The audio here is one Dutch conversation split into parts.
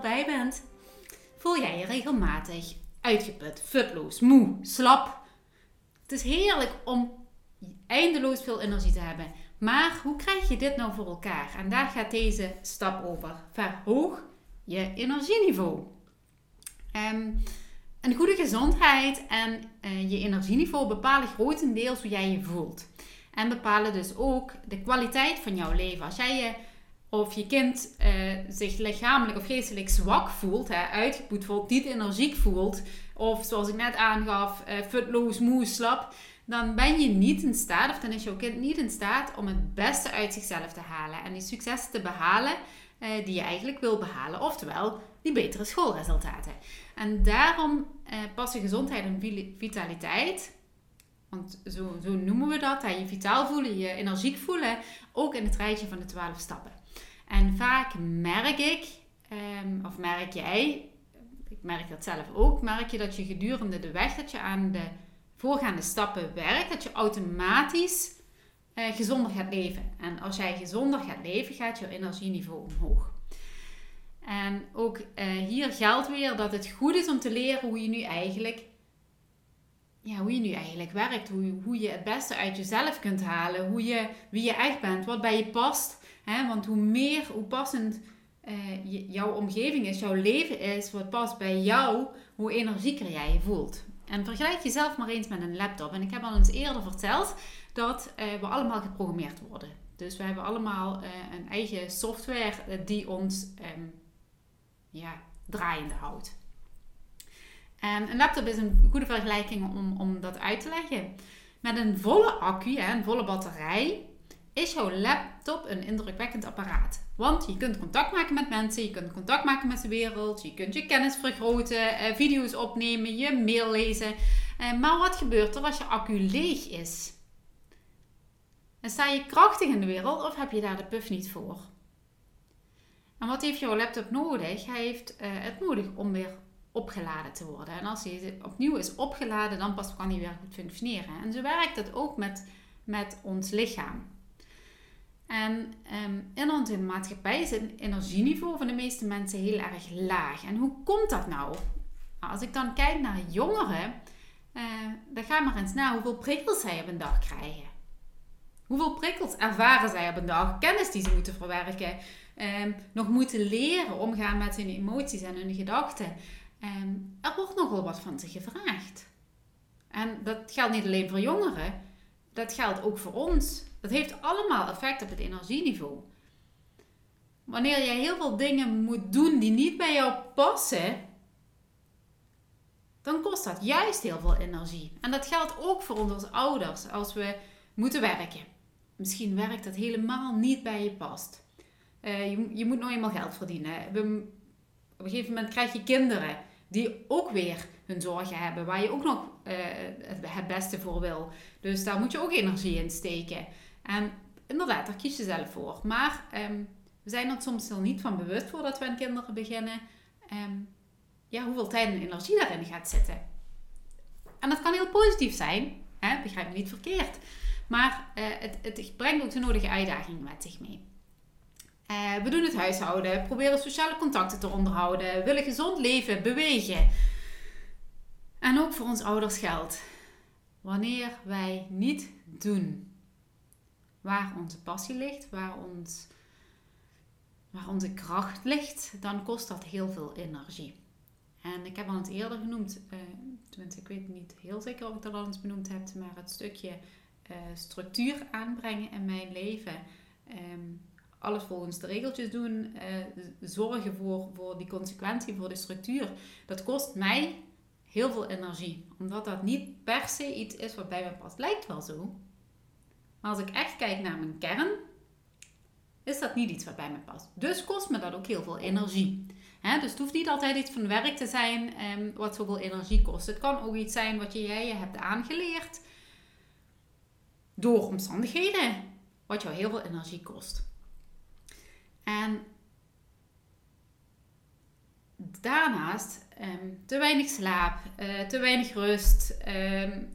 Bij bent. Voel jij je regelmatig uitgeput, futloos, moe, slap? Het is heerlijk om eindeloos veel energie te hebben. Maar hoe krijg je dit nou voor elkaar? En daar gaat deze stap over. Verhoog je energieniveau. Ehm, een goede gezondheid en eh, je energieniveau bepalen grotendeels hoe jij je voelt. En bepalen dus ook de kwaliteit van jouw leven. Als jij je of je kind eh, zich lichamelijk of geestelijk zwak voelt, hè, uitgeput voelt, niet energiek voelt, of zoals ik net aangaf, uh, futloos, moe, slap, dan ben je niet in staat, of dan is jouw kind niet in staat om het beste uit zichzelf te halen en die successen te behalen uh, die je eigenlijk wil behalen, oftewel die betere schoolresultaten. En daarom passen gezondheid en vitaliteit want zo, zo noemen we dat. Hè? Je vitaal voelen, je energiek voelen. Ook in het rijtje van de 12 stappen. En vaak merk ik, um, of merk jij, ik merk dat zelf ook, merk je dat je gedurende de weg dat je aan de voorgaande stappen werkt, dat je automatisch uh, gezonder gaat leven. En als jij gezonder gaat leven, gaat je energieniveau omhoog. En ook uh, hier geldt weer dat het goed is om te leren hoe je nu eigenlijk ja, hoe je nu eigenlijk werkt. Hoe, hoe je het beste uit jezelf kunt halen. Hoe je, wie je echt bent. Wat bij je past. Want hoe meer, hoe passend uh, jouw omgeving is, jouw leven is. Wat past bij jou. Hoe energieker jij je voelt. En vergelijk jezelf maar eens met een laptop. En ik heb al eens eerder verteld dat uh, we allemaal geprogrammeerd worden. Dus we hebben allemaal uh, een eigen software die ons um, ja, draaiende houdt. En een laptop is een goede vergelijking om, om dat uit te leggen. Met een volle accu, hè, een volle batterij, is jouw laptop een indrukwekkend apparaat. Want je kunt contact maken met mensen, je kunt contact maken met de wereld, je kunt je kennis vergroten, eh, video's opnemen, je mail lezen. Eh, maar wat gebeurt er als je accu leeg is? En sta je krachtig in de wereld of heb je daar de puff niet voor? En wat heeft jouw laptop nodig? Hij heeft uh, het nodig om weer opgeladen te worden. En als hij opnieuw is opgeladen, dan pas kan hij weer goed functioneren. En zo werkt het ook met, met ons lichaam. En um, in onze maatschappij is het energieniveau van de meeste mensen heel erg laag. En hoe komt dat nou? nou als ik dan kijk naar jongeren, uh, dan ga maar eens na hoeveel prikkels zij op een dag krijgen. Hoeveel prikkels ervaren zij op een dag? Kennis die ze moeten verwerken. Um, nog moeten leren omgaan met hun emoties en hun gedachten. Um, er wordt nogal wat van ze gevraagd. En dat geldt niet alleen voor jongeren, dat geldt ook voor ons. Dat heeft allemaal effect op het energieniveau. Wanneer jij heel veel dingen moet doen die niet bij jou passen, dan kost dat juist heel veel energie. En dat geldt ook voor ons als ouders als we moeten werken. Misschien werkt dat helemaal niet bij je past. Uh, je, je, moet nou eenmaal geld verdienen. We, op een gegeven moment krijg je kinderen die ook weer hun zorgen hebben, waar je ook nog uh, het beste voor wil. Dus daar moet je ook energie in steken. En inderdaad, daar kies je zelf voor. Maar um, we zijn er soms heel niet van bewust voordat we aan kinderen beginnen. Um, ja, hoeveel tijd en energie daarin gaat zitten. En dat kan heel positief zijn, hè? begrijp me niet verkeerd. Maar uh, het, het brengt ook de nodige uitdagingen met zich mee. Eh, we doen het huishouden, proberen sociale contacten te onderhouden, willen gezond leven, bewegen. En ook voor ons ouders geldt. Wanneer wij niet doen waar onze passie ligt, waar, ons, waar onze kracht ligt, dan kost dat heel veel energie. En ik heb al het eerder genoemd, uh, tenminste ik weet niet heel zeker of ik dat al eens benoemd heb, maar het stukje uh, structuur aanbrengen in mijn leven. Um, alles volgens de regeltjes doen, uh, zorgen voor, voor die consequentie, voor de structuur. Dat kost mij heel veel energie. Omdat dat niet per se iets is wat bij me past. Lijkt wel zo. Maar als ik echt kijk naar mijn kern, is dat niet iets wat bij me past. Dus kost me dat ook heel veel energie. dus het hoeft niet altijd iets van werk te zijn um, wat zoveel energie kost. Het kan ook iets zijn wat jij je hebt aangeleerd door omstandigheden, wat jou heel veel energie kost. En daarnaast um, te weinig slaap, uh, te weinig rust, um,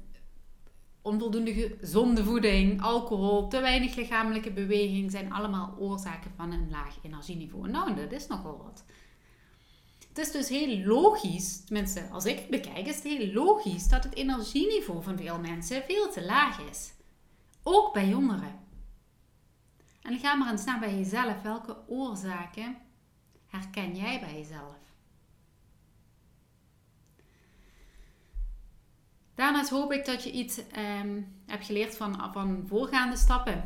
onvoldoende gezonde voeding, alcohol, te weinig lichamelijke beweging zijn allemaal oorzaken van een laag energieniveau. Nou, dat is nogal wat. Het is dus heel logisch, tenminste als ik het bekijk, is het heel logisch dat het energieniveau van veel mensen veel te laag is. Ook bij jongeren. En ga maar eens naar bij jezelf. Welke oorzaken herken jij bij jezelf? Daarnaast hoop ik dat je iets um, hebt geleerd van, van voorgaande stappen.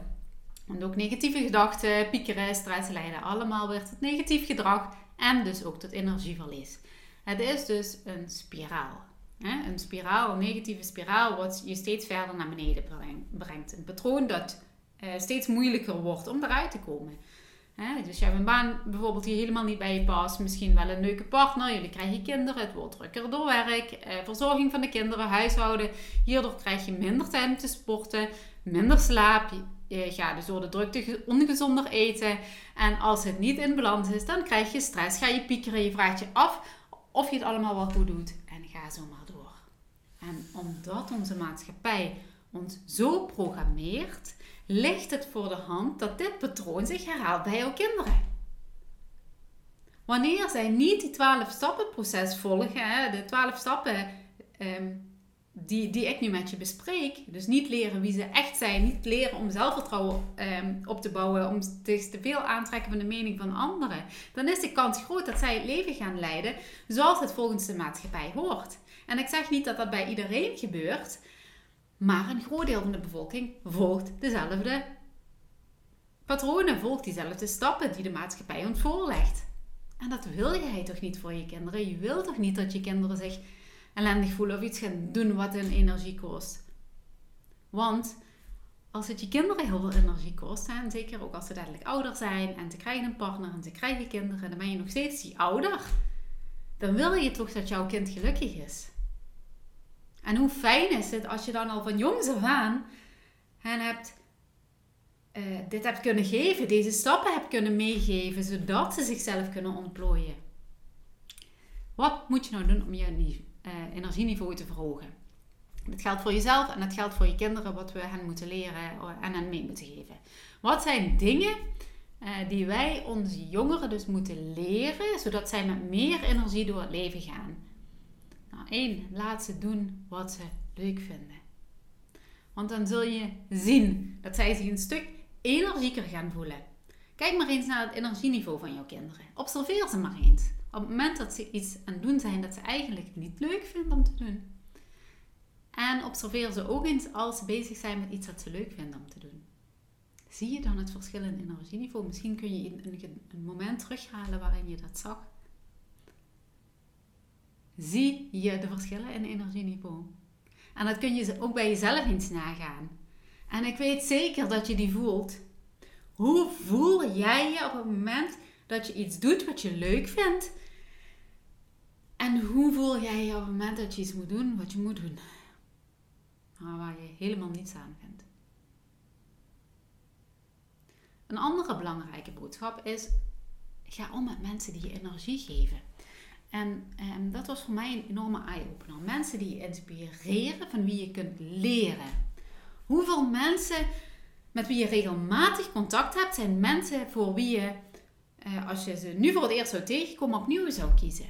Want ook negatieve gedachten, piekeren, stress leiden allemaal weer tot negatief gedrag en dus ook tot energieverlies. Het is dus een spiraal. Een spiraal, een negatieve spiraal, wat je steeds verder naar beneden brengt. Een patroon dat eh, steeds moeilijker wordt om eruit te komen. Dus je hebt een baan bijvoorbeeld die helemaal niet bij je past. Misschien wel een leuke partner. Jullie krijgen kinderen. Het wordt drukker door werk. Eh, verzorging van de kinderen. Huishouden. Hierdoor krijg je minder tijd om te sporten. Minder slaap. Je gaat dus door de drukte ongezonder eten. En als het niet in balans is, dan krijg je stress. Ga je piekeren. Je vraagt je af of je het allemaal wel goed doet. En ga zo maar door. En omdat onze maatschappij ons zo programmeert ligt het voor de hand dat dit patroon zich herhaalt bij jouw kinderen. Wanneer zij niet die 12 stappen proces volgen, de 12 stappen ehm, die, die ik nu met je bespreek, dus niet leren wie ze echt zijn, niet leren om zelfvertrouwen um, op te bouwen, om zich te veel aantrekken van de mening van anderen, dan is de kans groot dat zij het leven gaan leiden zoals het volgens de maatschappij hoort. En ik zeg niet dat dat bij iedereen gebeurt, maar een groot deel van de bevolking volgt dezelfde patronen, volgt diezelfde stappen die de maatschappij ons voorlegt. En dat wil jij toch niet voor je kinderen? Je wilt toch niet dat je kinderen zich ellendig voelen of iets gaan doen wat hun energie kost? Want als het je kinderen heel veel energie kost, en zeker ook als ze dadelijk ouder zijn en ze krijgen een partner en ze krijgen kinderen, dan ben je nog steeds die ouder. Dan wil je toch dat jouw kind gelukkig is. En hoe fijn is het als je dan al van jongs af aan hen hebt, uh, dit hebt kunnen geven, deze stappen hebt kunnen meegeven, zodat ze zichzelf kunnen ontplooien. Wat moet je nou doen om je uh, energieniveau te verhogen? Dat geldt voor jezelf en dat geldt voor je kinderen, wat we hen moeten leren en hen mee moeten geven. Wat zijn dingen die wij onze jongeren dus moeten leren, zodat zij met meer energie door het leven gaan? Nou, laat ze doen wat ze leuk vinden. Want dan zul je zien dat zij zich een stuk energieker gaan voelen. Kijk maar eens naar het energieniveau van jouw kinderen. Observeer ze maar eens. Op het moment dat ze iets aan het doen zijn dat ze eigenlijk niet leuk vinden om te doen. En observeer ze ook eens als ze bezig zijn met iets dat ze leuk vinden om te doen. Zie je dan het verschil in energieniveau? Misschien kun je een, een moment terughalen waarin je dat zag zie je de verschillen in energieniveau. En dat kun je ook bij jezelf eens nagaan. En ik weet zeker dat je die voelt. Hoe voel jij je op het moment dat je iets doet wat je leuk vindt? En hoe voel jij je op het moment dat je iets moet doen wat je moet doen? Maar waar je helemaal niets aan vindt. Een andere belangrijke boodschap is: ga om met mensen die je energie geven. En ehm, dat was voor mij een enorme eye-opener. Mensen die je inspireren, van wie je kunt leren. Hoeveel mensen met wie je regelmatig contact hebt, zijn mensen voor wie je eh, als je ze nu voor het eerst zou tegenkomen, opnieuw zou kiezen?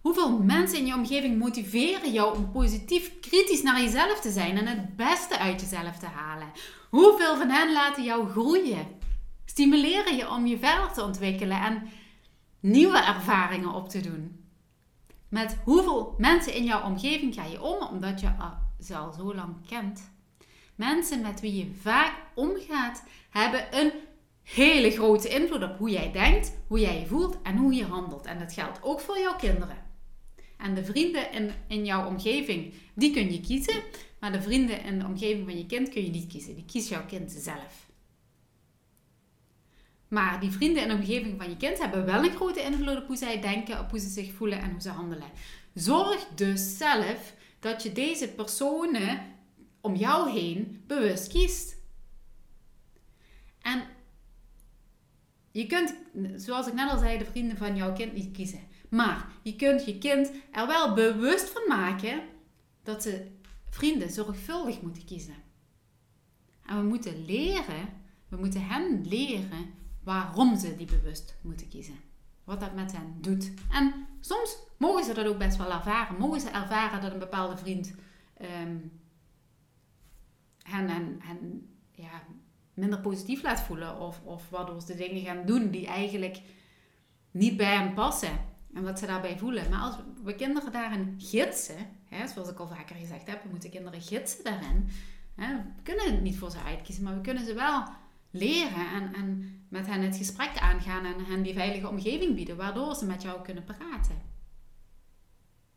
Hoeveel mensen in je omgeving motiveren jou om positief kritisch naar jezelf te zijn en het beste uit jezelf te halen? Hoeveel van hen laten jou groeien? Stimuleren je om je verder te ontwikkelen en nieuwe ervaringen op te doen? Met hoeveel mensen in jouw omgeving ga je om omdat je ze al zo lang kent? Mensen met wie je vaak omgaat, hebben een hele grote invloed op hoe jij denkt, hoe jij je voelt en hoe je handelt. En dat geldt ook voor jouw kinderen. En de vrienden in, in jouw omgeving, die kun je kiezen. Maar de vrienden in de omgeving van je kind kun je niet kiezen. Die kiest jouw kind zelf. Maar die vrienden de omgeving van je kind hebben wel een grote invloed op hoe zij denken, op hoe ze zich voelen en hoe ze handelen. Zorg dus zelf dat je deze personen om jou heen bewust kiest. En je kunt, zoals ik net al zei, de vrienden van jouw kind niet kiezen. Maar je kunt je kind er wel bewust van maken dat ze vrienden zorgvuldig moeten kiezen. En we moeten leren, we moeten hen leren waarom ze die bewust moeten kiezen. Wat dat met hen doet. En soms mogen ze dat ook best wel ervaren. Mogen ze ervaren dat een bepaalde vriend um, hen, hen, hen ja, minder positief laat voelen. Of, of waardoor ze dingen gaan doen die eigenlijk niet bij hen passen. En wat ze daarbij voelen. Maar als we kinderen daarin gidsen, hè, zoals ik al vaker gezegd heb, we moeten kinderen gidsen daarin. Hè, we kunnen het niet voor ze uitkiezen, maar we kunnen ze wel leren en, en met hen het gesprek aangaan en hen die veilige omgeving bieden, waardoor ze met jou kunnen praten.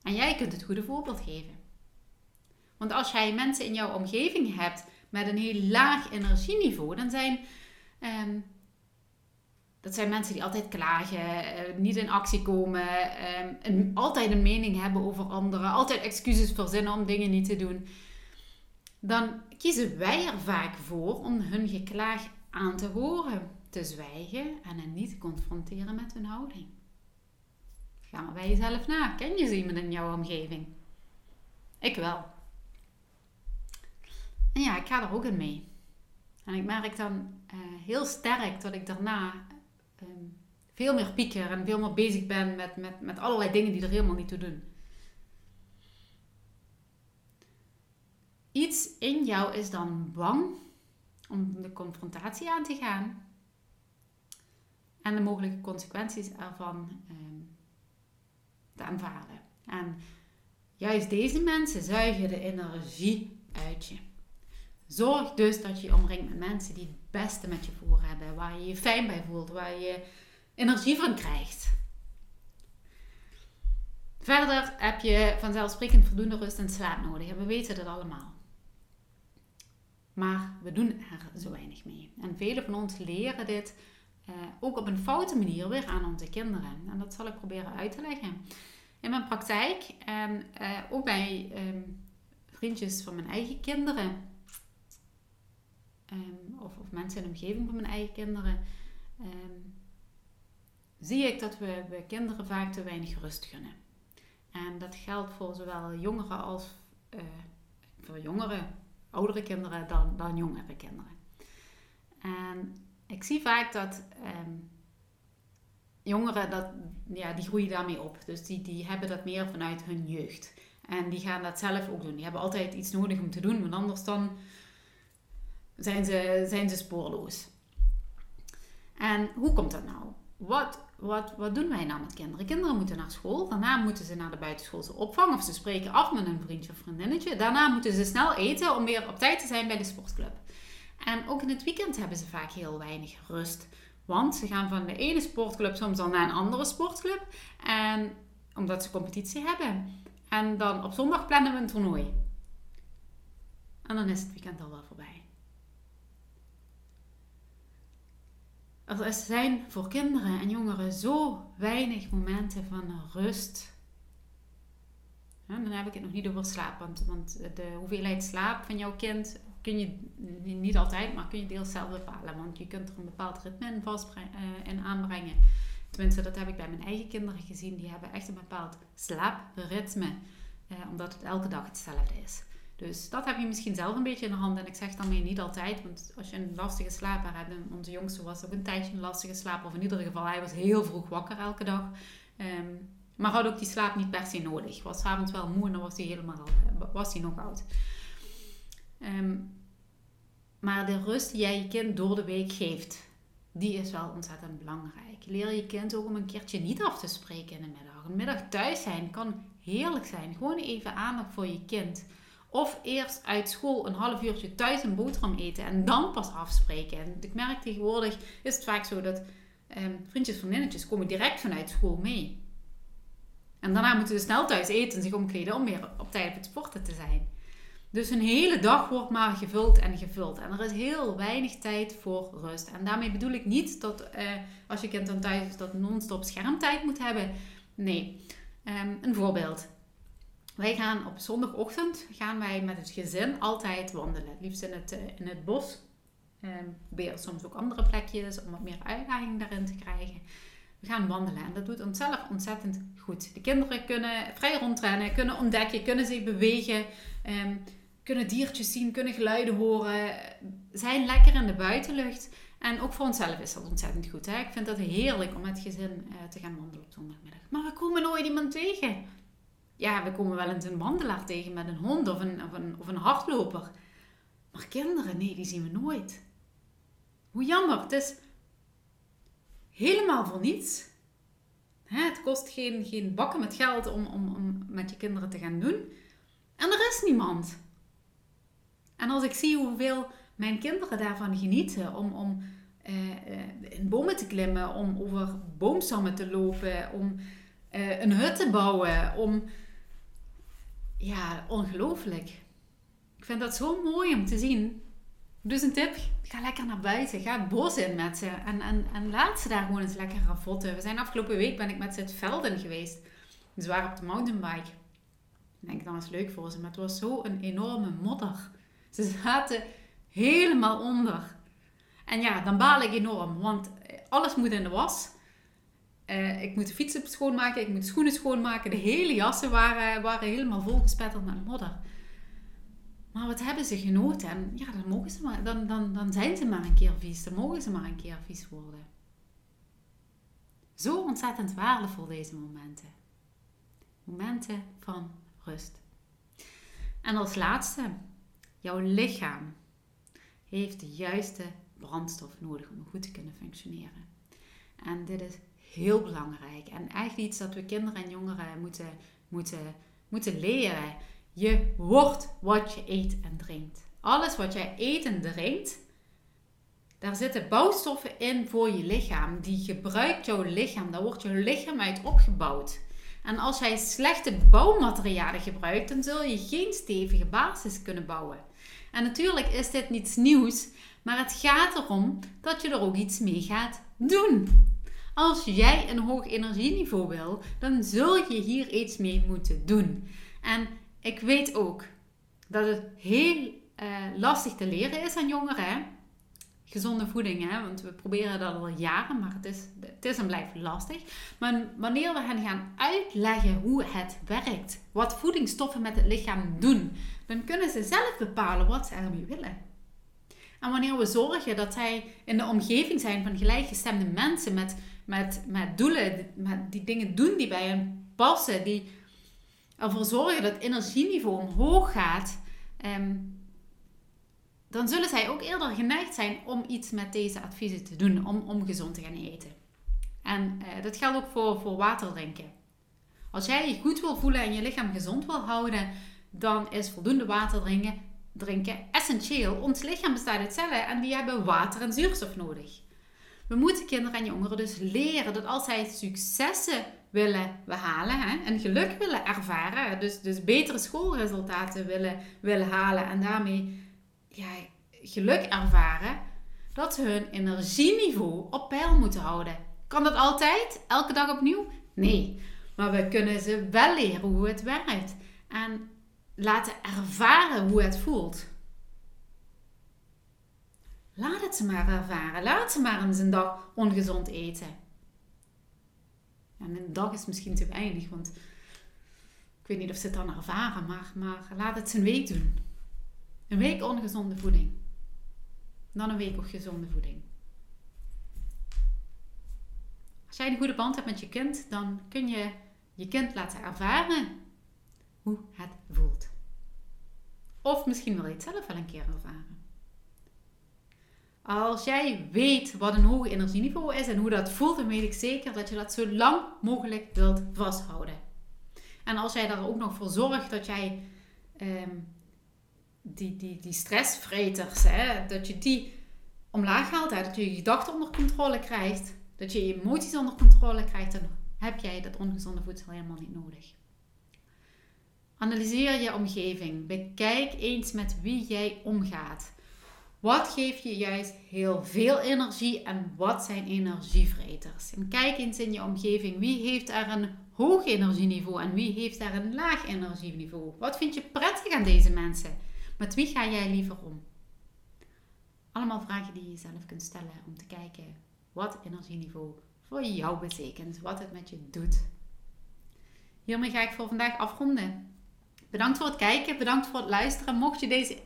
En jij kunt het goede voorbeeld geven. Want als jij mensen in jouw omgeving hebt met een heel laag energieniveau, dan zijn um, dat zijn mensen die altijd klagen, eh, niet in actie komen, um, altijd een mening hebben over anderen, altijd excuses verzinnen om dingen niet te doen. Dan kiezen wij er vaak voor om hun geklaag aan te horen, te zwijgen en hen niet te confronteren met hun houding. Ga maar bij jezelf na. Ken je iemand in jouw omgeving? Ik wel. En ja, ik ga er ook in mee. En ik merk dan uh, heel sterk dat ik daarna um, veel meer pieker en veel meer bezig ben met, met, met allerlei dingen die er helemaal niet toe doen. Iets in jou is dan bang om de confrontatie aan te gaan en de mogelijke consequenties ervan um, te aanvaarden. En juist deze mensen zuigen de energie uit je. Zorg dus dat je je omringt met mensen die het beste met je voor hebben, waar je je fijn bij voelt, waar je energie van krijgt. Verder heb je vanzelfsprekend voldoende rust en slaap nodig. We weten dat allemaal. Maar we doen er zo weinig mee. En velen van ons leren dit uh, ook op een foute manier weer aan onze kinderen. En dat zal ik proberen uit te leggen. In mijn praktijk en uh, ook bij um, vriendjes van mijn eigen kinderen Ehm, of, of, mensen in de omgeving van mijn eigen kinderen, ehm, zie ik dat we, we kinderen vaak te weinig rust gunnen. En dat geldt voor zowel jongeren als uh, voor jongeren, oudere kinderen dan, dan jongere kinderen. En ik zie vaak dat ehm, jongeren, dat, ja, die groeien daarmee op. Dus die, die hebben dat meer vanuit hun jeugd. En die gaan dat zelf ook doen. Die hebben altijd iets nodig om te doen, want anders dan zijn ze, zijn ze spoorloos. En hoe komt dat nou? Wat, wat, wat doen wij nou met kinderen? Kinderen moeten naar school. Daarna moeten ze naar de buitenschoolse opvang. Of ze spreken af met een vriendje of vriendinnetje. Daarna moeten ze snel eten om weer op tijd te zijn bij de sportclub. En ook in het weekend hebben ze vaak heel weinig rust. Want ze gaan van de ene sportclub soms al naar een andere sportclub. En omdat ze competitie hebben. En dan op zondag plannen we een toernooi. En dan is het weekend al wel voorbij. Er zijn voor kinderen en jongeren zo weinig momenten van rust. dan heb ik het nog niet over slaap, want, want de hoeveelheid slaap van jouw kind kun je niet altijd, maar kun je deels zelf bepalen. Want je kunt er een bepaald ritme in, uh, in aanbrengen. Tenminste, dat heb ik bij mijn eigen kinderen gezien. Die hebben echt een bepaald slaapritme, uh, omdat het elke dag hetzelfde is. Dus dat heb je misschien zelf een beetje in de hand. En ik zeg daarmee niet altijd, want als je een lastige slaper hebt, en onze jongste was ook een tijdje een lastige slaap, of in ieder geval, hij was heel vroeg wakker elke dag. Ehm, maar had ook die slaap niet per se nodig. Was avonds wel moe en dan was hij helemaal was hij nog oud. Ehm, maar de rust die jij je kind door de week geeft, die is wel ontzettend belangrijk. Leer je kind ook om een keertje niet af te spreken in de middag. Een middag thuis zijn kan heerlijk zijn. Gewoon even aandacht voor je kind. Of eerst uit school een half uurtje thuis een boterham eten en dan pas afspreken. En ik merk tegenwoordig is het vaak zo dat um, vriendjes vriendinnetjes komen direct vanuit school mee. En daarna moeten ze snel thuis eten en zich omkleden om weer op tijd op het sporten te zijn. Dus een hele dag wordt maar gevuld en gevuld. En er is heel weinig tijd voor rust. En daarmee bedoel ik niet dat eh, als je kind dan thuis is dat non-stop schermtijd moet hebben. Nee. Um, een voorbeeld. Wij gaan op zondagochtend gaan wij met het gezin altijd wandelen. Liefst in het, uh, in het bos. Um, proberen soms ook andere plekjes om wat meer uitdaging daarin te krijgen. We gaan wandelen en dat doet onszelf ontzettend goed. De kinderen kunnen vrij rondrennen, kunnen ontdekken, kunnen zich bewegen. Um, kunnen diertjes zien, kunnen geluiden horen, zijn lekker in de buitenlucht. En ook voor onszelf is dat ontzettend goed. Hè? Ik vind het heerlijk om met gezin uh, te gaan wandelen op zondagmiddag. Maar we komen nooit iemand tegen. Ja, we komen wel eens een wandelaar tegen met een hond of een, of een, of een hardloper. Maar kinderen, nee, die zien we nooit. Hoe jammer. Het is helemaal voor niets. Hè, het kost geen, geen bakken met geld om, om, om met je kinderen te gaan doen. En er is niemand. En als ik zie hoeveel mijn kinderen daarvan genieten om, om uh, in bomen te klimmen, om over boomstammen te lopen, om uh, een hut te bouwen, om... Ja, ongelooflijk. Ik vind dat zo mooi om te zien. Dus een tip, ga lekker naar buiten. Ga het bos in met ze. En, en, en laat ze daar gewoon eens lekker ravotten. We zijn afgelopen week ben ik met ze het veld in geweest. Ze waren op de mountainbike. Ik denk, dat was leuk voor ze. Maar het was zo een enorme modder. Ze zaten helemaal onder. En ja, dan baal ik enorm, want alles moet in de was. Uh, ik moet de fietsen schoonmaken, ik moet de schoenen schoonmaken. De hele jassen waren, waren helemaal volgespetterd met modder. Maar wat hebben ze genoten? En ja, dan, mogen ze maar, dan, dan, dan zijn ze maar een keer vies. Dan mogen ze maar een keer vies worden. Zo ontzettend waardevol deze momenten. Momenten van rust. En als laatste, Jouw lichaam heeft de juiste brandstof nodig om goed te kunnen functioneren. En dit is heel belangrijk. En echt iets dat we kinderen en jongeren moeten, moeten, moeten leren. Je wordt wat je eet en drinkt. Alles wat jij eet en drinkt, daar zitten bouwstoffen in voor je lichaam. Die gebruikt jouw lichaam. Daar wordt jouw lichaam uit opgebouwd. En als jij slechte bouwmaterialen gebruikt, dan zul je geen stevige basis kunnen bouwen. En natuurlijk is dit niets nieuws, maar het gaat erom dat je er ook iets mee gaat doen. Als jij een hoog energieniveau wil, dan zul je hier iets mee moeten doen. En ik weet ook dat het heel uh, lastig te leren is aan jongeren. Gezonde voeding, hè? want we proberen dat al jaren, maar het is, het is en blijft lastig. Maar wanneer we hen gaan uitleggen hoe het werkt, wat voedingsstoffen met het lichaam doen, dan kunnen ze zelf bepalen wat ze ermee willen. En wanneer we zorgen dat zij in de omgeving zijn van gelijkgestemde mensen met, met, met doelen, met die dingen doen die bij hen passen, die ervoor zorgen dat het energieniveau omhoog gaat, ehm, dan zullen zij ook eerder geneigd zijn om iets met deze adviezen te doen, om, om gezond te gaan eten. En uh, dat geldt ook voor, voor water drinken. Als jij je goed wil voelen en je lichaam gezond wil houden, dan is voldoende water drinken, drinken essentieel. Ons lichaam bestaat uit cellen en die hebben water en zuurstof nodig. We moeten kinderen en jongeren dus leren dat als zij successen willen behalen en geluk willen ervaren, dus, dus betere schoolresultaten willen, willen halen en daarmee geluk ervaren, dat ze hun energieniveau op peil moeten houden. Kan dat altijd? Elke dag opnieuw? Nee. Maar we kunnen ze wel leren hoe het werkt. En laten ervaren hoe het voelt. Laat het ze maar ervaren. Laat ze maar eens een dag ongezond eten. En een dag is misschien te weinig, want ik weet niet of ze het dan ervaren, maar, maar laat het ze een week doen. Een week ongezonde voeding. Dan een week ook gezonde voeding. Als jij een goede band hebt met je kind, dan kun je je kind laten ervaren hoe het voelt. Of misschien wil je het zelf wel een keer ervaren. Als jij weet wat een hoog energieniveau is en hoe dat voelt, dan weet ik zeker dat je dat zo lang mogelijk wilt vasthouden. En als jij daar ook nog voor zorgt dat jij ehm, die, die, die stressvreters, hè, dat je die omlaag haalt, dat je je gedachten onder controle krijgt, dat je je emoties onder controle krijgt, dan heb jij dat ongezonde voedsel helemaal niet nodig. Analyseer je omgeving. Bekijk eens met wie jij omgaat. Wat geeft je juist heel veel energie en wat zijn energievreters? En kijk eens in je omgeving. Wie heeft er een hoog energieniveau en wie heeft er een laag energieniveau? Wat vind je prettig aan deze mensen? Met wie ga jij liever om? Allemaal vragen die je jezelf kunt stellen om te kijken wat energieniveau voor jou betekent, wat het met je doet. Hiermee ga ik voor vandaag afronden. Bedankt voor het kijken, bedankt voor het luisteren. Mocht je deze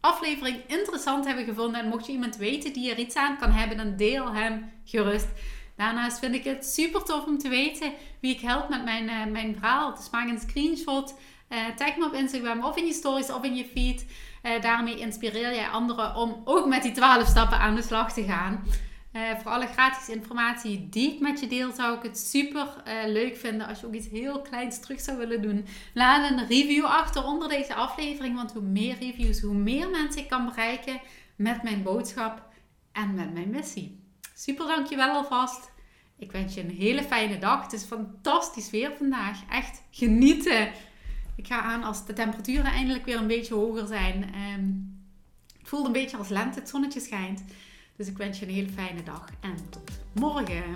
aflevering interessant hebben gevonden en mocht je iemand weten die er iets aan kan hebben, dan deel hem gerust. Daarnaast vind ik het super tof om te weten wie ik help met mijn, uh, mijn verhaal. Dus maak een screenshot, uh, tag me op Instagram of in je stories of in je feed. Uh, daarmee inspireer jij anderen om ook met die 12 stappen aan de slag te gaan. Uh, voor alle gratis informatie die ik met je deel, zou ik het super uh, leuk vinden als je ook iets heel kleins terug zou willen doen. Laat een review achter onder deze aflevering, want hoe meer reviews, hoe meer mensen ik kan bereiken met mijn boodschap en met mijn missie. Super dankjewel alvast. Ik wens je een hele fijne dag. Het is fantastisch weer vandaag. Echt genieten. Ik ga aan als de temperaturen eindelijk weer een beetje hoger zijn. Um, het voelt een beetje als lente, het zonnetje schijnt. Dus ik wens je een hele fijne dag en tot morgen.